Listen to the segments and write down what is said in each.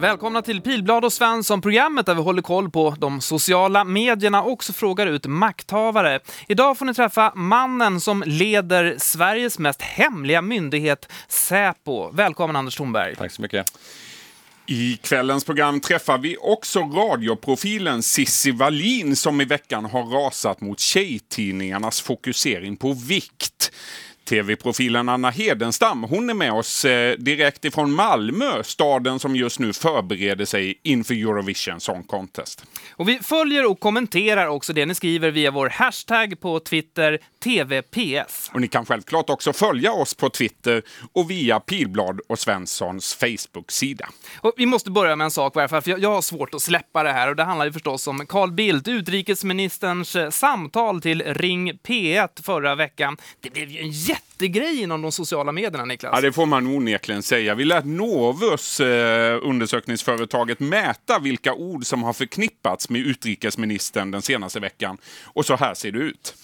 Välkomna till Pilblad och Svensson, programmet där vi håller koll på de sociala medierna och också frågar ut makthavare. Idag får ni träffa mannen som leder Sveriges mest hemliga myndighet, Säpo. Välkommen Anders Thornberg. Tack så mycket. I kvällens program träffar vi också radioprofilen Sissi Wallin som i veckan har rasat mot tjejtidningarnas fokusering på vikt. TV-profilen Anna Hedenstam, hon är med oss eh, direkt ifrån Malmö, staden som just nu förbereder sig inför Eurovision Song Contest. Och vi följer och kommenterar också det ni skriver via vår hashtag på Twitter, TVPS. Och ni kan självklart också följa oss på Twitter och via Pilblad och Svenssons Facebook-sida. Och vi måste börja med en sak, för jag, jag har svårt att släppa det här och det handlar ju förstås om Carl Bildt, utrikesministerns eh, samtal till Ring P1 förra veckan. Det blev ju en jättegrej inom de sociala medierna, Niklas. Ja, det får man onekligen säga. Vi lät Novus, eh, undersökningsföretaget, mäta vilka ord som har förknippats med utrikesministern den senaste veckan. Och så här ser det ut.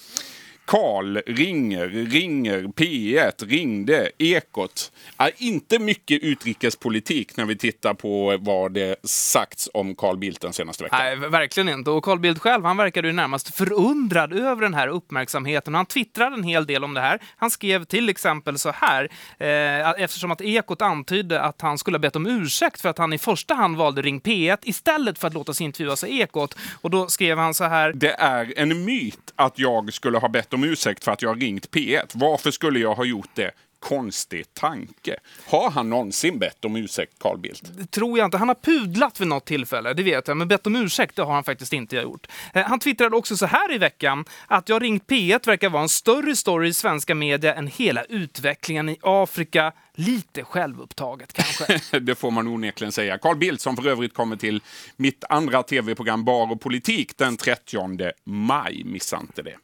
Karl ringer, ringer, P1 ringde, Ekot. Är inte mycket utrikespolitik när vi tittar på vad det sagts om Carl Bildt den senaste veckan. Nej, verkligen inte. Och Carl Bildt själv, han verkade ju närmast förundrad över den här uppmärksamheten. Han twittrade en hel del om det här. Han skrev till exempel så här, eh, eftersom att Ekot antydde att han skulle ha bett om ursäkt för att han i första hand valde Ring P1 istället för att låta sig intervjuas av Ekot. Och då skrev han så här. Det är en myt att jag skulle ha bett om ursäkt för att jag ringt P1. Varför skulle jag ha gjort det? konstig tanke. Har han någonsin bett om ursäkt, Carl Bildt? Det tror jag inte. Han har pudlat vid något tillfälle, det vet jag. Men bett om ursäkt, det har han faktiskt inte gjort. Eh, han twittrade också så här i veckan, att jag ringt P1 verkar vara en större story i svenska media än hela utvecklingen i Afrika, Lite självupptaget kanske. det får man onekligen säga. Carl Bildt som för övrigt kommer till mitt andra tv-program Bar och politik den 30 maj. Missa inte det.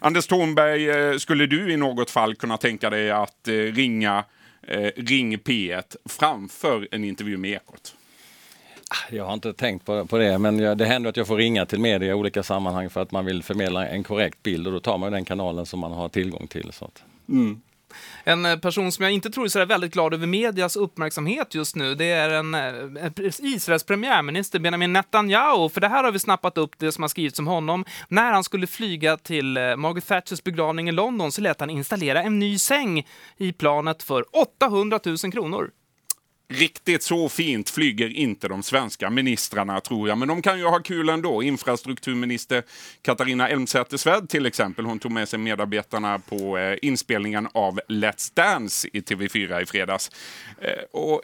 Anders Thornberg, eh, skulle du i något fall kunna tänka dig att eh, ringa eh, Ring P1 framför en intervju med Ekot? Jag har inte tänkt på, på det, men jag, det händer att jag får ringa till media i olika sammanhang för att man vill förmedla en korrekt bild och då tar man den kanalen som man har tillgång till. Så att. Mm. En eh, person som jag inte tror är så väldigt glad över medias uppmärksamhet just nu, det är en, eh, en Israels premiärminister Benjamin Netanyahu. För det här har vi snappat upp, det som har skrivits om honom. När han skulle flyga till eh, Margaret Thatchers begravning i London så lät han installera en ny säng i planet för 800 000 kronor. Riktigt så fint flyger inte de svenska ministrarna tror jag, men de kan ju ha kul ändå. Infrastrukturminister Katarina Elmsäter-Svärd till exempel, hon tog med sig medarbetarna på eh, inspelningen av Let's Dance i TV4 i fredags. Eh, och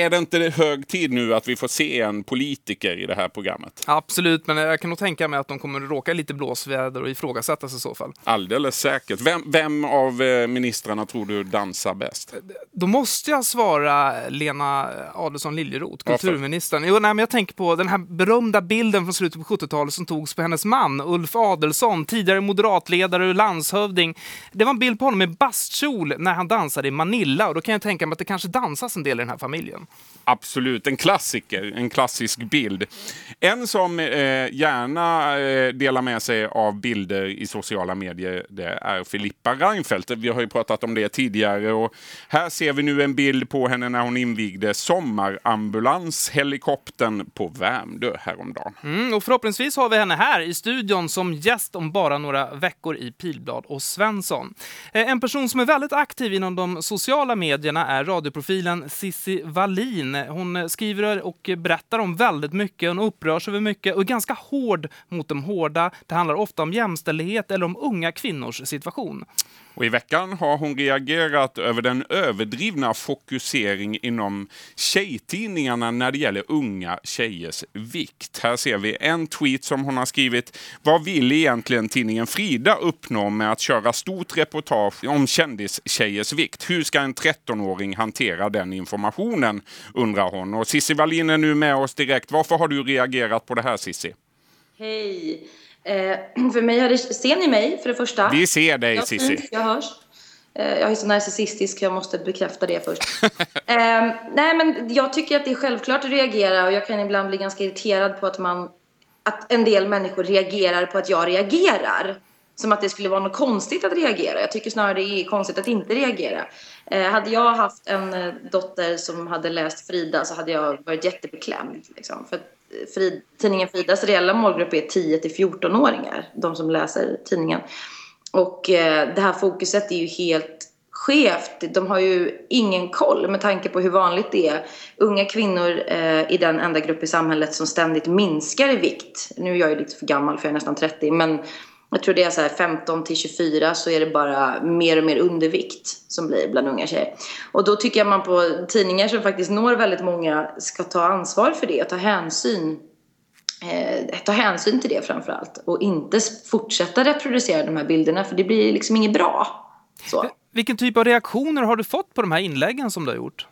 är det inte hög tid nu att vi får se en politiker i det här programmet? Absolut, men jag kan nog tänka mig att de kommer råka lite blåsväder och ifrågasättas i så fall. Alldeles säkert. Vem, vem av eh, ministrarna tror du dansar bäst? Då måste jag svara Lena Adelsohn Liljeroth, kulturministern. Jo, nej, men jag tänker på den här berömda bilden från slutet på 70-talet som togs på hennes man, Ulf Adelsohn, tidigare moderatledare och landshövding. Det var en bild på honom i bastkjol när han dansade i Manila och då kan jag tänka mig att det kanske dansas en del i den här familjen. Absolut, en klassiker, en klassisk bild. En som eh, gärna eh, delar med sig av bilder i sociala medier det är Filippa Reinfeldt. Vi har ju pratat om det tidigare och här ser vi nu en bild på henne när hon invigde sommarambulanshelikoptern på Värmdö häromdagen. Mm, och förhoppningsvis har vi henne här i studion som gäst om bara några veckor i Pilblad och Svensson. Eh, en person som är väldigt aktiv inom de sociala medierna är radioprofilen Sissi Wallin. Hon skriver och berättar om väldigt mycket, hon upprörs över mycket och är ganska hård mot de hårda. Det handlar ofta om jämställdhet eller om unga kvinnors situation. Och I veckan har hon reagerat över den överdrivna fokusering inom tjejtidningarna när det gäller unga tjejers vikt. Här ser vi en tweet som hon har skrivit. Vad vill egentligen tidningen Frida uppnå med att köra stort reportage om kändistjejers vikt? Hur ska en 13-åring hantera den informationen? undrar hon. Och Cissi Wallin är nu med oss direkt. Varför har du reagerat på det här Cissi? Hej! Eh, för mig har det, ser ni mig för det första? Vi ser dig Cissi. Jag hörs. Eh, jag är så narcissistisk, jag måste bekräfta det först. eh, nej, men jag tycker att det är självklart att reagera och jag kan ibland bli ganska irriterad på att man att en del människor reagerar på att jag reagerar. Som att det skulle vara något konstigt att reagera. Jag tycker snarare det är konstigt att inte reagera. Eh, hade jag haft en eh, dotter som hade läst Frida så hade jag varit jättebeklämd. Liksom. För Frid, tidningen Fridas reella målgrupp är 10 till 14-åringar. De som läser tidningen. Och eh, det här fokuset är ju helt skevt. De har ju ingen koll med tanke på hur vanligt det är. Unga kvinnor eh, i den enda grupp i samhället som ständigt minskar i vikt. Nu är jag ju lite för gammal för jag är nästan 30 men jag tror det är så här 15 till 24 så är det bara mer och mer undervikt som blir bland unga tjejer. Och då tycker jag man på tidningar som faktiskt når väldigt många ska ta ansvar för det och ta hänsyn eh, ta hänsyn till det framför allt och inte fortsätta reproducera de här bilderna för det blir liksom inget bra. Så. Vilken typ av reaktioner har du fått på de här inläggen som du har gjort?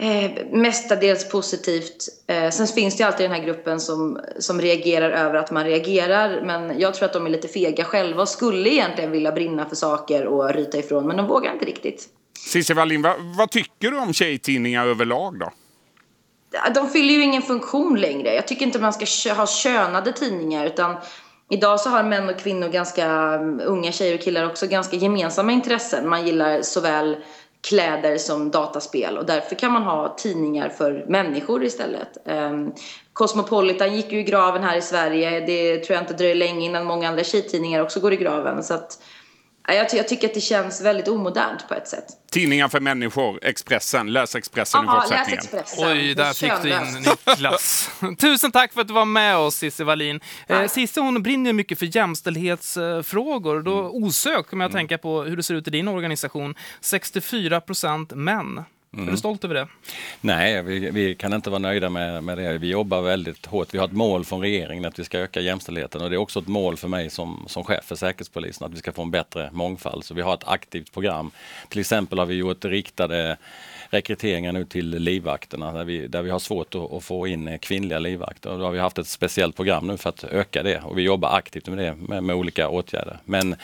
Eh, mestadels positivt. Eh, sen finns det alltid den här gruppen som, som reagerar över att man reagerar. Men jag tror att de är lite fega själva och skulle egentligen vilja brinna för saker och ryta ifrån. Men de vågar inte riktigt. Cissi Wallin, vad, vad tycker du om tjejtidningar överlag då? De fyller ju ingen funktion längre. Jag tycker inte man ska ha könade tidningar utan Idag så har män och kvinnor ganska, unga tjejer och killar också, ganska gemensamma intressen. Man gillar såväl kläder som dataspel och därför kan man ha tidningar för människor istället. Um, Cosmopolitan gick ju i graven här i Sverige. Det tror jag inte dröjer länge innan många andra tjejtidningar också går i graven. Så att jag, jag, tycker att det känns väldigt omodernt på ett sätt. Tidningar för människor, Expressen. Läs Expressen Aha, i fortsättningen. Läs Expressen. Oj, där fick du in Niklas. Tusen tack för att du var med oss, Cissi Wallin. Eh, Cissi hon brinner mycket för jämställdhetsfrågor. Då mm. osökt kommer jag att mm. tänka på hur det ser ut i din organisation. 64 procent män. Mm. Är du mm. stolt över det? Nej, vi, vi, kan inte vara nöjda med, med det. Vi jobbar väldigt hårt. Vi har ett mål från regeringen att vi ska öka jämställdheten och det är också ett mål för mig som, som chef för Säkerhetspolisen att vi ska få en bättre mångfald. Så vi har ett aktivt program. Till exempel har vi gjort riktade rekryteringar nu till livvakterna där vi, där vi har svårt att, att få in kvinnliga livvakter. Och då har vi haft ett speciellt program nu för att öka det och vi jobbar aktivt med det med, med olika åtgärder. Men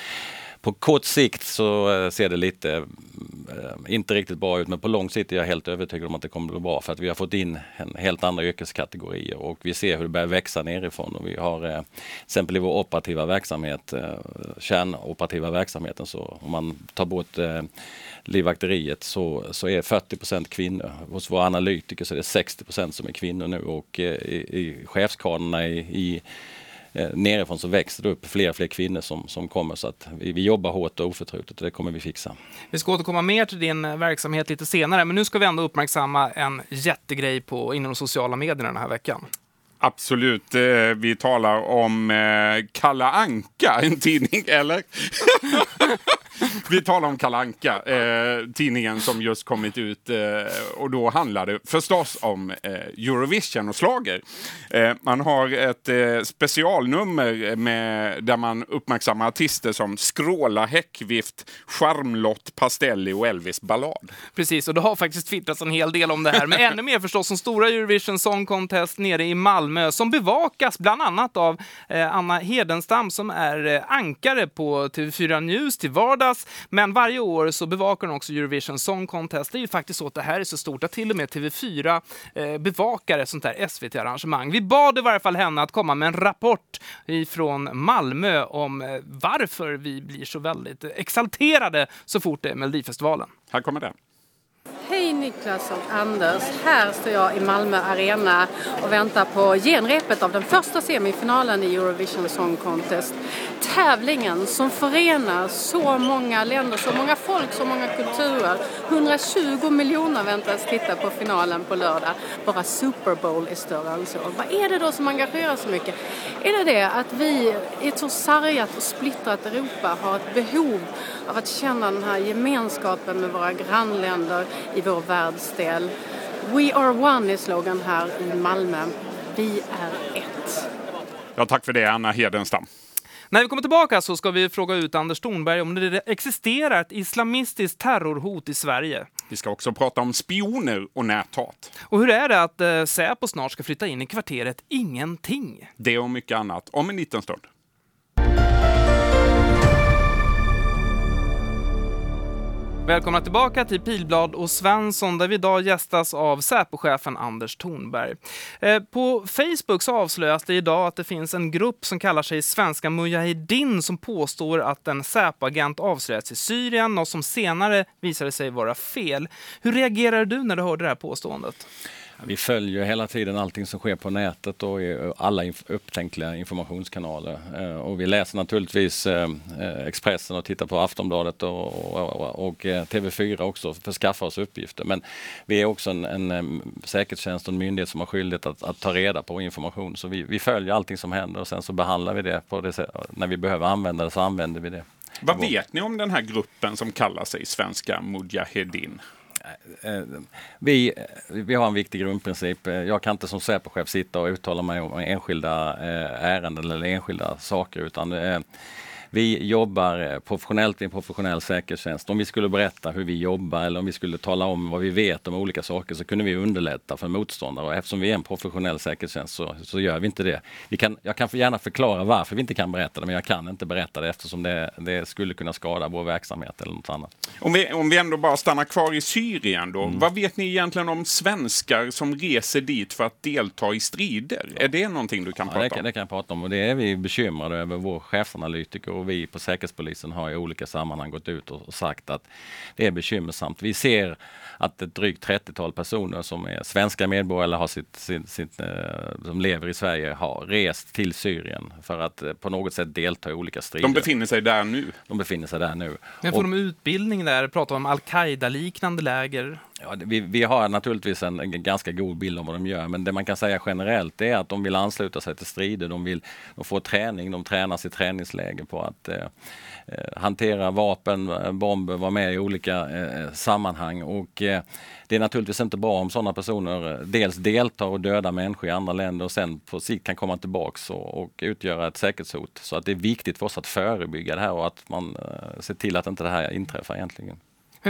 på kort sikt så eh, ser det lite, eh, inte riktigt bra ut, men på lång sikt är jag helt övertygad om att det kommer att bli bra för att vi har fått in en helt andra yrkeskategorier och vi ser hur det börjar växa nerifrån och vi har eh, till exempel i vår operativa verksamhet, kärnoperativa verksamheten, så om man tar bort livvakteriet så, så är 40% kvinnor. Hos våra analytiker så är det 60% som är kvinnor nu och i, i chefskaderna i, i eh, nerifrån så växer det upp fler och fler kvinnor som, som kommer. Så att vi, vi jobbar hårt och oförtrutet och det kommer vi fixa. Vi ska återkomma mer till din eh, verksamhet lite senare, men nu ska vi ändå uppmärksamma en jättegrej på, inom de sociala medierna den här veckan. Absolut. Eh, vi talar om Kalla Anka, en tidning, eller? Vi talar om Kalanka, eh, tidningen som just kommit ut eh, och då handlar det förstås om eh, Eurovision och slager. Eh, man har ett eh, specialnummer med, där man uppmärksammar artister som Skråla, Häckvift, Charmlott, Pastelli och Elvis Ballad. Precis, och det har faktiskt twittrats en hel del om det här, men ännu mer förstås om stora Eurovision Song Contest nere i Malmö som bevakas bland annat av eh, Anna Hedenstam som är eh, ankare på TV4 News till vardags vardags. Men varje år så bevakar hon också Eurovision Song Contest. Det är ju faktiskt så att det här är så stort att till och med TV4 eh, bevakar ett sånt här SVT-arrangemang. Vi bad i varje fall henne att komma med en rapport ifrån Malmö om eh, varför vi blir så väldigt eh, exalterade så fort det är Melodifestivalen. Här kommer det. Hej Niklas och Anders. Här står jag i Malmö Arena och väntar på genrepet av den första semifinalen i Eurovision Song Contest. Tävlingen som förenar så många länder, så många folk, så många kulturer. 120 miljoner väntas titta på finalen på lördag. Bara Super Bowl är större än så. Vad är det då som engagerar så mycket? Är det det att vi i ett så sargat och splittrat Europa har ett behov av att känna den här gemenskapen med våra grannländer i vår världsdel. We are one är slogan här i Malmö. Vi är ett. Ja, tack för det, Anna Hedenstam. När vi kommer tillbaka så ska vi fråga ut Anders Thornberg om det existerar ett islamistiskt terrorhot i Sverige. Vi ska också prata om spioner och näthat. Och hur är det att eh, Säpo snart ska flytta in i kvarteret Ingenting? Det och mycket annat om en liten stund. Välkomna tillbaka till Pilblad och Svensson där vi idag gästas av Säpochefen Anders Thornberg. Eh, på Facebook så avslöjas det idag att det finns en grupp som kallar sig Svenska Mujahedin som påstår att en Säpo-agent avslöjats i Syrien, något som senare visade sig vara fel. Hur reagerade du när du hörde det här påståendet? Vi följer hela tiden allting som sker på nätet och i alla inf upptänkliga informationskanaler. Eh, och vi läser naturligtvis eh, eh Expressen och tittar på Aftonbladet och, och, och eh, TV4 också för att skaffa oss uppgifter. Men vi är också en, en eh, säkerhetstjänst och en myndighet som har skyldighet att, att, ta reda på information. Så vi, vi, följer allting som händer och sen så behandlar vi det på det sätt, när vi behöver använda det så använder vi det. Vad vet ni om den här gruppen som kallar sig Svenska Mujahedin? Eh, eh, vi, eh, vi har en viktig grundprincip. Jag kan inte som Säpochef sitta och uttala mig om enskilda ärenden eller enskilda saker utan vi jobbar eh, professionellt i en professionell säkerhetstjänst. Om vi skulle berätta hur vi jobbar eller om vi skulle tala om vad vi vet om olika saker så kunde vi underlätta för motståndare. Och eftersom vi är en professionell säkerhetstjänst så, så gör vi inte det. Vi kan, jag kan gärna förklara varför vi inte kan berätta det, men jag kan inte berätta det eftersom det, det skulle kunna skada vår verksamhet eller något annat. Om vi, om vi ändå bara stannar kvar i Syrien då. Mm. Vad vet ni egentligen om svenskar som reser dit för att delta i strider? Ja. Är det någonting du kan ja, prata det kan, om? Det kan jag prata om och det är vi bekymrade över. Vår chefsanalytiker och vi på Säkerhetspolisen har i olika sammanhang gått ut och sagt att det är bekymmersamt. Vi ser att ett drygt 30-tal personer som är svenska medborgare eller har sitt, sitt, sitt, eh, som lever i Sverige har rest till Syrien för att eh, på något sätt delta i olika strider. De befinner sig där nu? De befinner sig där nu. Men får och, de utbildning där? Pratar om al-Qaida-liknande läger? Ja, vi, vi, har naturligtvis en, en, ganska god bild om vad de gör, men det man kan säga generellt är att de vill ansluta sig till strider. De vill de får träning, de tränas i träningsläger på att eh, eh, hantera vapen, eh, bomber, vara med i olika eh, eh, sammanhang. Och, eh, det är naturligtvis inte bra om sådana personer dels deltar och dödar människor i andra länder och sen på sikt kan komma tillbaks och, och utgöra ett säkerhetshot. Så att det är viktigt för oss att förebygga det här och att man ser till att inte det här inträffar egentligen.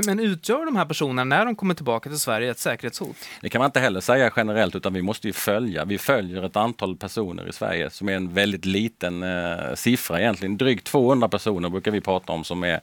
Men utgör de här personerna, när de kommer tillbaka till Sverige, ett säkerhetshot? Det kan man inte heller säga generellt, utan vi måste ju följa. Vi följer ett antal personer i Sverige som är en väldigt liten eh, siffra egentligen. Drygt 200 personer brukar vi prata om som är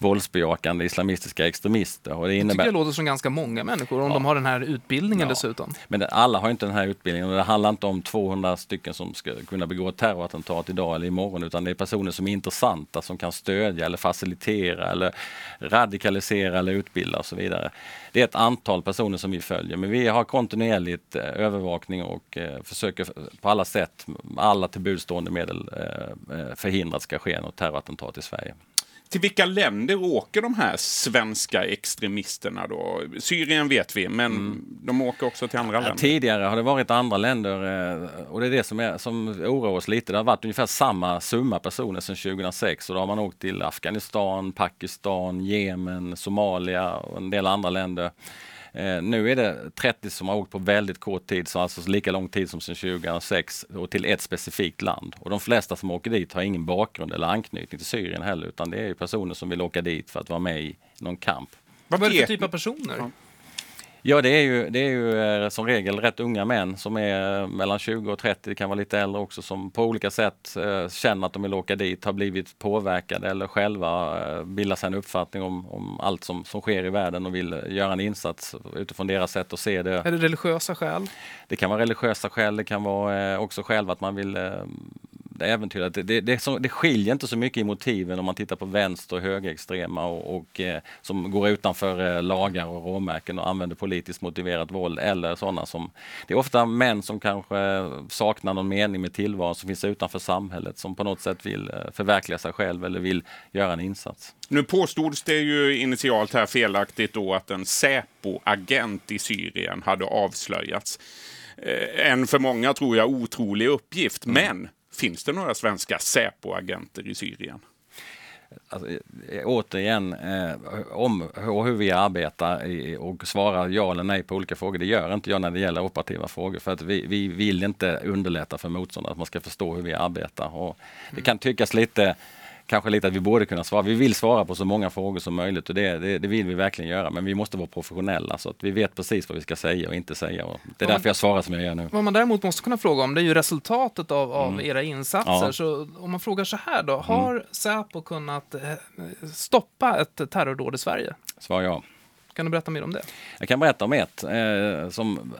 våldsbejakande islamistiska extremister. Och det, innebär... det tycker jag låter som ganska många människor om ja. de har den här utbildningen ja. dessutom. Men alla har inte den här utbildningen och det handlar inte om 200 stycken som ska kunna begå terrorattentat idag eller imorgon utan det är personer som är intressanta som kan stödja eller facilitera eller radikalisera eller utbilda och så vidare. Det är ett antal personer som vi följer men vi har kontinuerligt eh, övervakning och eh, försöker på alla sätt, alla tillbudstående medel eh, förhindra att det ska ske något terrorattentat i Sverige. Till vilka länder åker de här svenska extremisterna då? Syrien vet vi, men mm. de åker också till andra ja, länder. Tidigare har det varit andra länder eh, och det är det som, är, som oroar oss lite. Det har varit ungefär samma summa personer sedan 2006 och då har man åkt till Afghanistan, Pakistan, Jemen, Somalia och en del andra länder. Eh, nu är det 30 som har åkt på väldigt kort tid, så alltså lika lång tid som sedan 2006 och till ett specifikt land. Och de flesta som åker dit har ingen bakgrund eller anknytning till Syrien heller, utan det är personer som vill åka dit för att vara med i någon kamp. Vad är det för typ av personer? Ja, det är ju, det är ju eh, som regel rätt unga män som är mellan 20 och 30, det kan vara lite äldre också, som på olika sätt eh, känner att de vill åka dit, har blivit påverkade eller själva eh, bildar sig en uppfattning om, om allt som, som sker i världen och vill göra en insats utifrån deras sätt att se det. Är det religiösa skäl? Det kan vara religiösa skäl, det kan vara också själva att man vill äventyret. Det, det, det, det skiljer inte så mycket i motiven om man tittar på vänster och högerextrema och, och eh, som går utanför eh, lagar och råmärken och använder politiskt motiverat våld eller sådana som... Det är ofta män som kanske saknar någon mening med tillvaron som finns utanför samhället som på något sätt vill eh, förverkliga sig själv eller vill göra en insats. Nu påstods det ju initialt här felaktigt då att en Säpo-agent i Syrien hade avslöjats. Eh, en för många tror jag otrolig uppgift, mm. men Finns det några svenska Säpo-agenter i Syrien? Alltså, eh, återigen, eh, om och hur vi arbetar i, och svarar ja eller nej på olika frågor, det gör inte jag när det gäller operativa frågor. För att vi, vi vill inte underlätta för motståndare, att man ska förstå hur vi arbetar. Och det kan tyckas lite kanske lite att vi borde kunna svara. Vi vill svara på så många frågor som möjligt och det, det, det vill vi verkligen göra. Men vi måste vara professionella så att vi vet precis vad vi ska säga och inte säga. Och det är därför jag svarar som jag gör nu. Vad man däremot måste kunna fråga om det är ju resultatet av, av Mm. era insatser. Ja. Så om man frågar så här då, har Säpo kunnat eh, stoppa ett terrordåd i Sverige? Svar ja. Kan du berätta mer om det? Jag kan berätta om ett eh, som...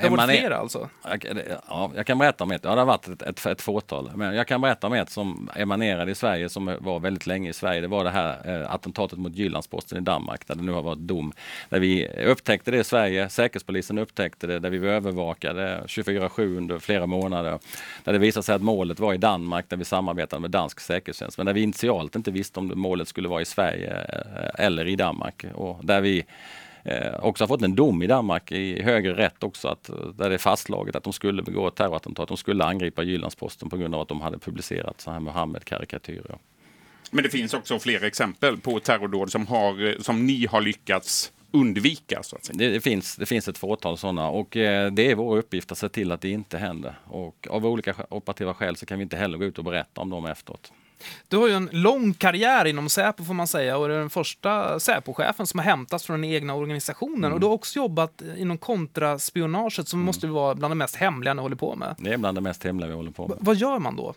Det har varit flera alltså? Jag, ja, jag kan berätta om ett. Ja, det har varit ett, ett, ett fåtal. Men jag kan berätta om ett som emanerade i Sverige, som var väldigt länge i Sverige. Det var det här eh, attentatet mot Jyllandsposten i Danmark, där det nu har varit dom. Där vi upptäckte det i Sverige, Säkerhetspolisen upptäckte det, där vi övervakade 24-7 under flera månader. Där det visade sig att målet var i Danmark, där vi samarbetade med dansk säkerhetstjänst. Men där vi initialt inte visste om målet skulle vara i Sverige eh, eller i Danmark. Och där vi Eh, också har fått en dom i Danmark i högre rätt också, att, eh, där det är fastslaget att de skulle begå ett terrorattentat. De skulle angripa Jyllandsposten på grund av att de hade publicerat så här Mohammed-karikatyrer. Men det finns också flera exempel på terrordåd som, har, som ni har lyckats undvika. Så att säga. Det, det, finns, det finns ett fåtal sådana och eh, det är vår uppgift att se till att det inte händer. Och av olika operativa skäl så kan vi inte heller gå ut och berätta om dem efteråt. Du har ju en lång karriär inom Säpo får man säga och är den första Säpo-chefen som har hämtats från den egna organisationen. Mm. Och du har också jobbat inom kontraspionaget som måste vara bland det mest hemliga ni håller på med. Det är bland det mest hemliga vi håller på med. V- vad gör man då?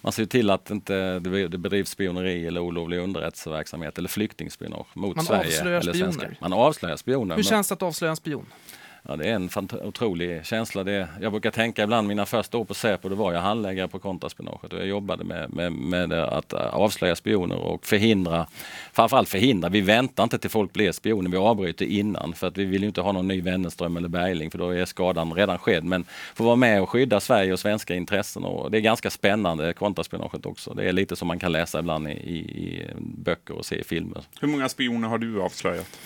Man ser till att inte det bedrivs spioneri eller olovlig underrättelseverksamhet eller flyktingspionage mot Man Sverige. eller svenskar. Man avslöjar spioner. Hur men- känns det att avslöja en spion? Ja, det är en otrolig känsla. Det, jag brukar tänka ibland, mina första år på Säpo, då var jag handläggare på kontraspionaget och jag jobbade med, med, med att eh, avslöja spioner och förhindra, framförallt förhindra, vi väntar inte till folk blir spioner, vi avbryter innan för att vi vill ju inte ha någon ny Wennerström eller Bergling för då är skadan redan skedd. Men få vara med och skydda Sverige och svenska intressen och det är ganska spännande, kontraspionaget också. Det är lite som man kan läsa ibland i, i, i böcker och se i filmer. Hur många spioner har du avslöjat?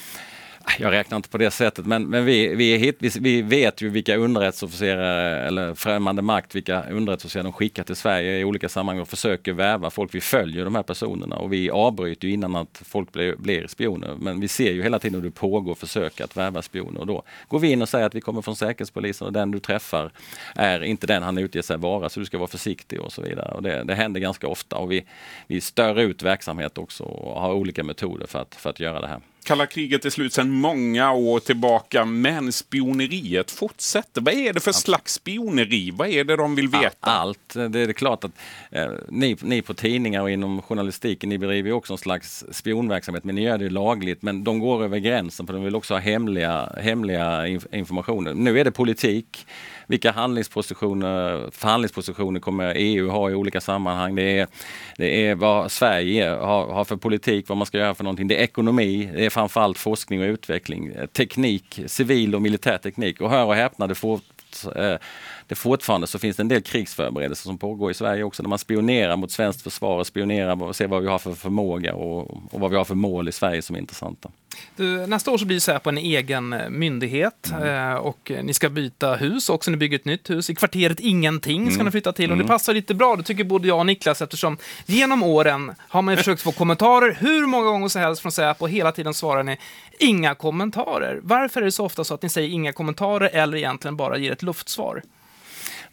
Jag räknar inte på det sättet, men, men vi, vi, är hit, vi, vi vet ju vilka underrättelseofficerare eller främmande makt, vilka underrättelseofficerare de skickar till Sverige i olika sammanhang och försöker värva folk. Vi följer de här personerna och vi avbryter ju innan att folk blir, blir spioner. Men vi ser ju hela tiden hur det pågår försök att värva spioner och då går vi in och säger att vi kommer från Säkerhetspolisen och den du träffar är inte den han utger sig vara så du ska vara försiktig och så vidare. Och det, det händer ganska ofta och vi, vi stör ut verksamhet också och har olika metoder för att, för att göra det här. Kalla kriget är slut sedan många år tillbaka, men spioneriet fortsätter. Vad är det för slags spioneri? Vad är det de vill veta? Allt. Det är klart att eh, ni, ni på tidningar och inom journalistiken, ni bedriver också en slags spionverksamhet, men ni gör det lagligt. Men de går över gränsen för de vill också ha hemliga, hemliga inf informationer. Nu är det politik. Vilka handlingspositioner, förhandlingspositioner kommer EU ha i olika sammanhang? Det är, det är vad Sverige har, har för politik, vad man ska göra för någonting. Det är ekonomi, det är framförallt forskning och utveckling, eh, teknik, civil och militär teknik. Och hör och häpna, det fort, eh, det fortfarande så finns det en del krigsförberedelser som pågår i Sverige också, där man spionerar mot svenskt försvar och spionerar och ser vad vi har för förmåga och, och vad vi har för mål i Sverige som är intressanta. Du, nästa år så blir Säpo en egen eh, myndighet eh, och eh, ni ska byta hus också. Ni bygger ett nytt hus. I kvarteret Ingenting ska ni flytta till och det passar lite bra, det tycker både jag och Niklas, eftersom genom åren har man försökt få kommentarer hur många gånger som helst från Säpo och hela tiden svarar ni inga kommentarer. Varför är det så ofta så att ni säger inga kommentarer eller egentligen bara ger ett luftsvar?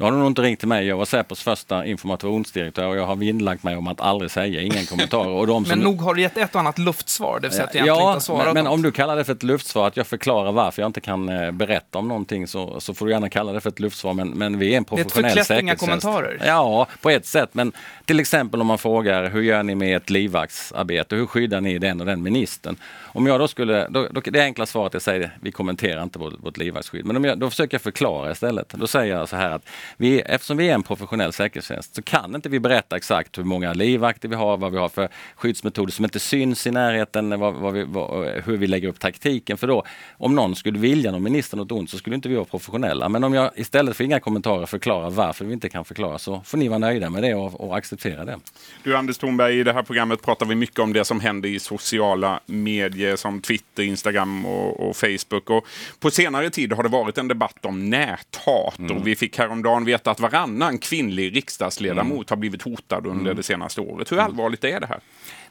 Nu har du nog inte ringt till mig. Jag var Säpos första informationsdirektör och jag har vinnlagt mig om att aldrig säga ingen kommentar. Och de som... Men nog har du gett ett och annat luftsvar, det vill säga att du egentligen inte Ja, har svarat men, men om du kallar det för ett luftsvar, att jag förklarar varför jag inte kan eh, berätta om någonting så, så får du gärna kalla det för ett luftsvar. Men, men vi är en Det är ett professionell säkerhetstjänst. kommentarer. Ja, på ett sätt. Men till exempel om man frågar hur gör ni med ett livvaktsarbete? Hur skyddar ni den och den ministern? Om jag då skulle, då, då, det enkla svaret är att säga vi kommenterar inte vårt, vårt livvaktsskydd. Men om jag, då försöker jag förklara istället. Då säger jag så här att vi, eftersom vi är en professionell säkerhetstjänst så kan inte vi berätta exakt hur många livvakter vi har, vad vi har för skyddsmetoder som inte syns i närheten, vad, vad vi, vad, hur vi lägger upp taktiken. För då, om någon skulle vilja någon minister något ont så skulle inte vi vara professionella. Men om jag istället för inga kommentarer förklarar varför vi inte kan förklara så får ni vara nöjda med det och, och acceptera det. Du Anders Thornberg, i det här programmet pratar vi mycket om det som händer i sociala medier som Twitter, Instagram och, och Facebook. Och på senare tid har det varit en debatt om näthat och vi fick häromdagen veta att varannan kvinnlig riksdagsledamot Mm. har blivit hotad under det senaste året. Hur allvarligt är det här?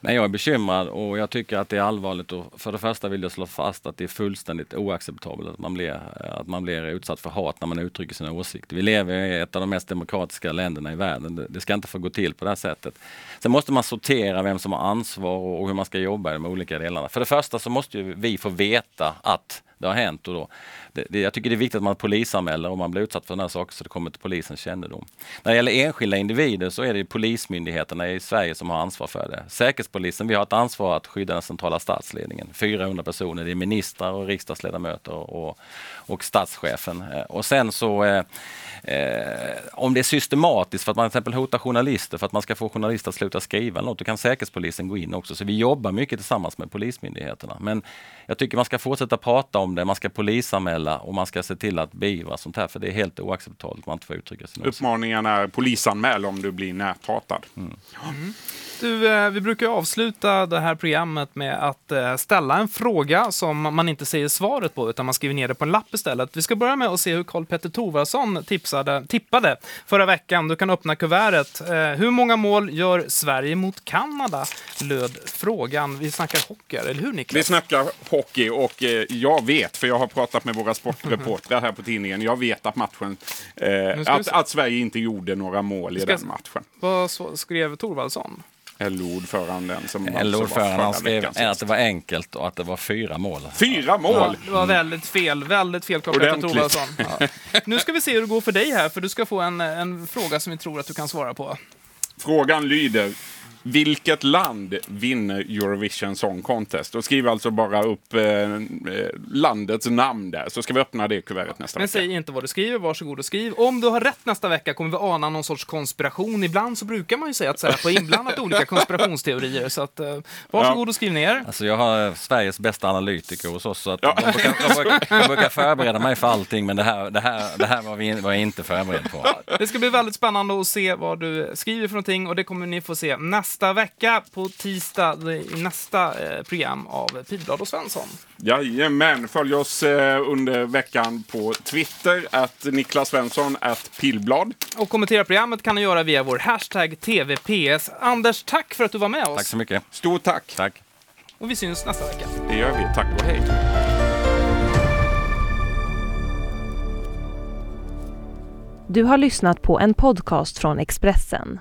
Nej, jag är bekymrad och jag tycker att det är allvarligt. Och för det första vill jag slå fast att det är fullständigt oacceptabelt att man blir, att man blir utsatt för hat när man uttrycker sina åsikter. Vi lever i ett av de mest demokratiska länderna i världen. Det- ska inte få gå till på det här sättet. Sen måste man sortera vem som har ansvar och hur man ska jobba i de olika delarna. För det första så måste ju vi få veta att det har hänt och då. Det, det, jag tycker det är viktigt att man polisanmäler om man blir utsatt för sådana här saker så det kommer till polisens kännedom. När det gäller enskilda individer så är det polismyndigheterna i Sverige som har ansvar för det. Säkerhetspolisen, vi har ett ansvar att skydda den centrala statsledningen. 400 personer, det är ministrar och riksdagsledamöter och, och statschefen. Eh, och sen så eh, Eh, om det är systematiskt för att man till exempel hotar journalister för att man ska få journalister att sluta skriva eller något, då kan Säkerhetspolisen gå in också. Så vi jobbar mycket tillsammans med polismyndigheterna. Men jag tycker man ska fortsätta prata om det, man ska polisanmäla och man ska se till att beivra sånt här, för det är helt oacceptabelt man inte får uttrycka åsikter. Uppmaningen är polisanmäl om du blir näthatad. Du, eh, vi brukar avsluta det här programmet med att eh, ställa en fråga som man inte säger svaret på, utan man skriver ner det på en lapp istället. Vi ska börja med att se hur Karl Petter Thorwaldsson tipsade, tippade förra veckan. Du kan öppna kuvertet. Eh, Hur många mål gör Sverige mot Kanada? löd frågan. Vi snackar hockey, eller hur Vi Niklas? snackar hockey och jag vet, för jag har pratat med våra sportreportrar här på tidningen, jag vet att matchen, eh, att, att Sverige inte gjorde några mål i ska den matchen. Vad skrev Thorwaldsson? LO-ordföranden som alltså LO-ordföranden han skrev att det var enkelt och att det var fyra mål. Fyra mål! Det var väldigt fel, väldigt fel Ordentligt. Thorwaldsson. Ja. Nu ska vi se hur det går för dig här, för du ska få en, en fråga som vi tror att du kan svara på. Frågan lyder, vilket land vinner Eurovision Song Contest? Då skriver alltså bara upp eh, eh, landets namn där, så ska vi öppna det kuvertet nästa Men vecka. säg inte vad du skriver, varsågod och skriv. Om du har rätt nästa vecka kommer vi ana någon sorts konspiration. Ibland så brukar man ju säga att Säpo är inblandat i olika konspirationsteorier. Så att, eh, varsågod och skriv ner. Alltså jag har Sveriges bästa analytiker hos oss så att Ja. de, brukar, de, brukar, de brukar förbereda mig för allting men det här, det här, det här var, vi, var jag inte förberedd på. Det ska bli väldigt spännande att se vad du skriver för någonting och det kommer ni få se nästa vecka på tisdag i nästa eh, program av Pilblad och Svensson. Jajamän, följ oss eh, under veckan på Twitter, att Niklas Svensson, att Pillblad. Och kommentera programmet kan ni göra via vår hashtag TVPS. Anders, tack för att du var med Tack oss. så mycket. Stort tack! Tack. Och vi syns nästa vecka. Det gör vi. Tack och hej! Du har lyssnat på en podcast från Expressen.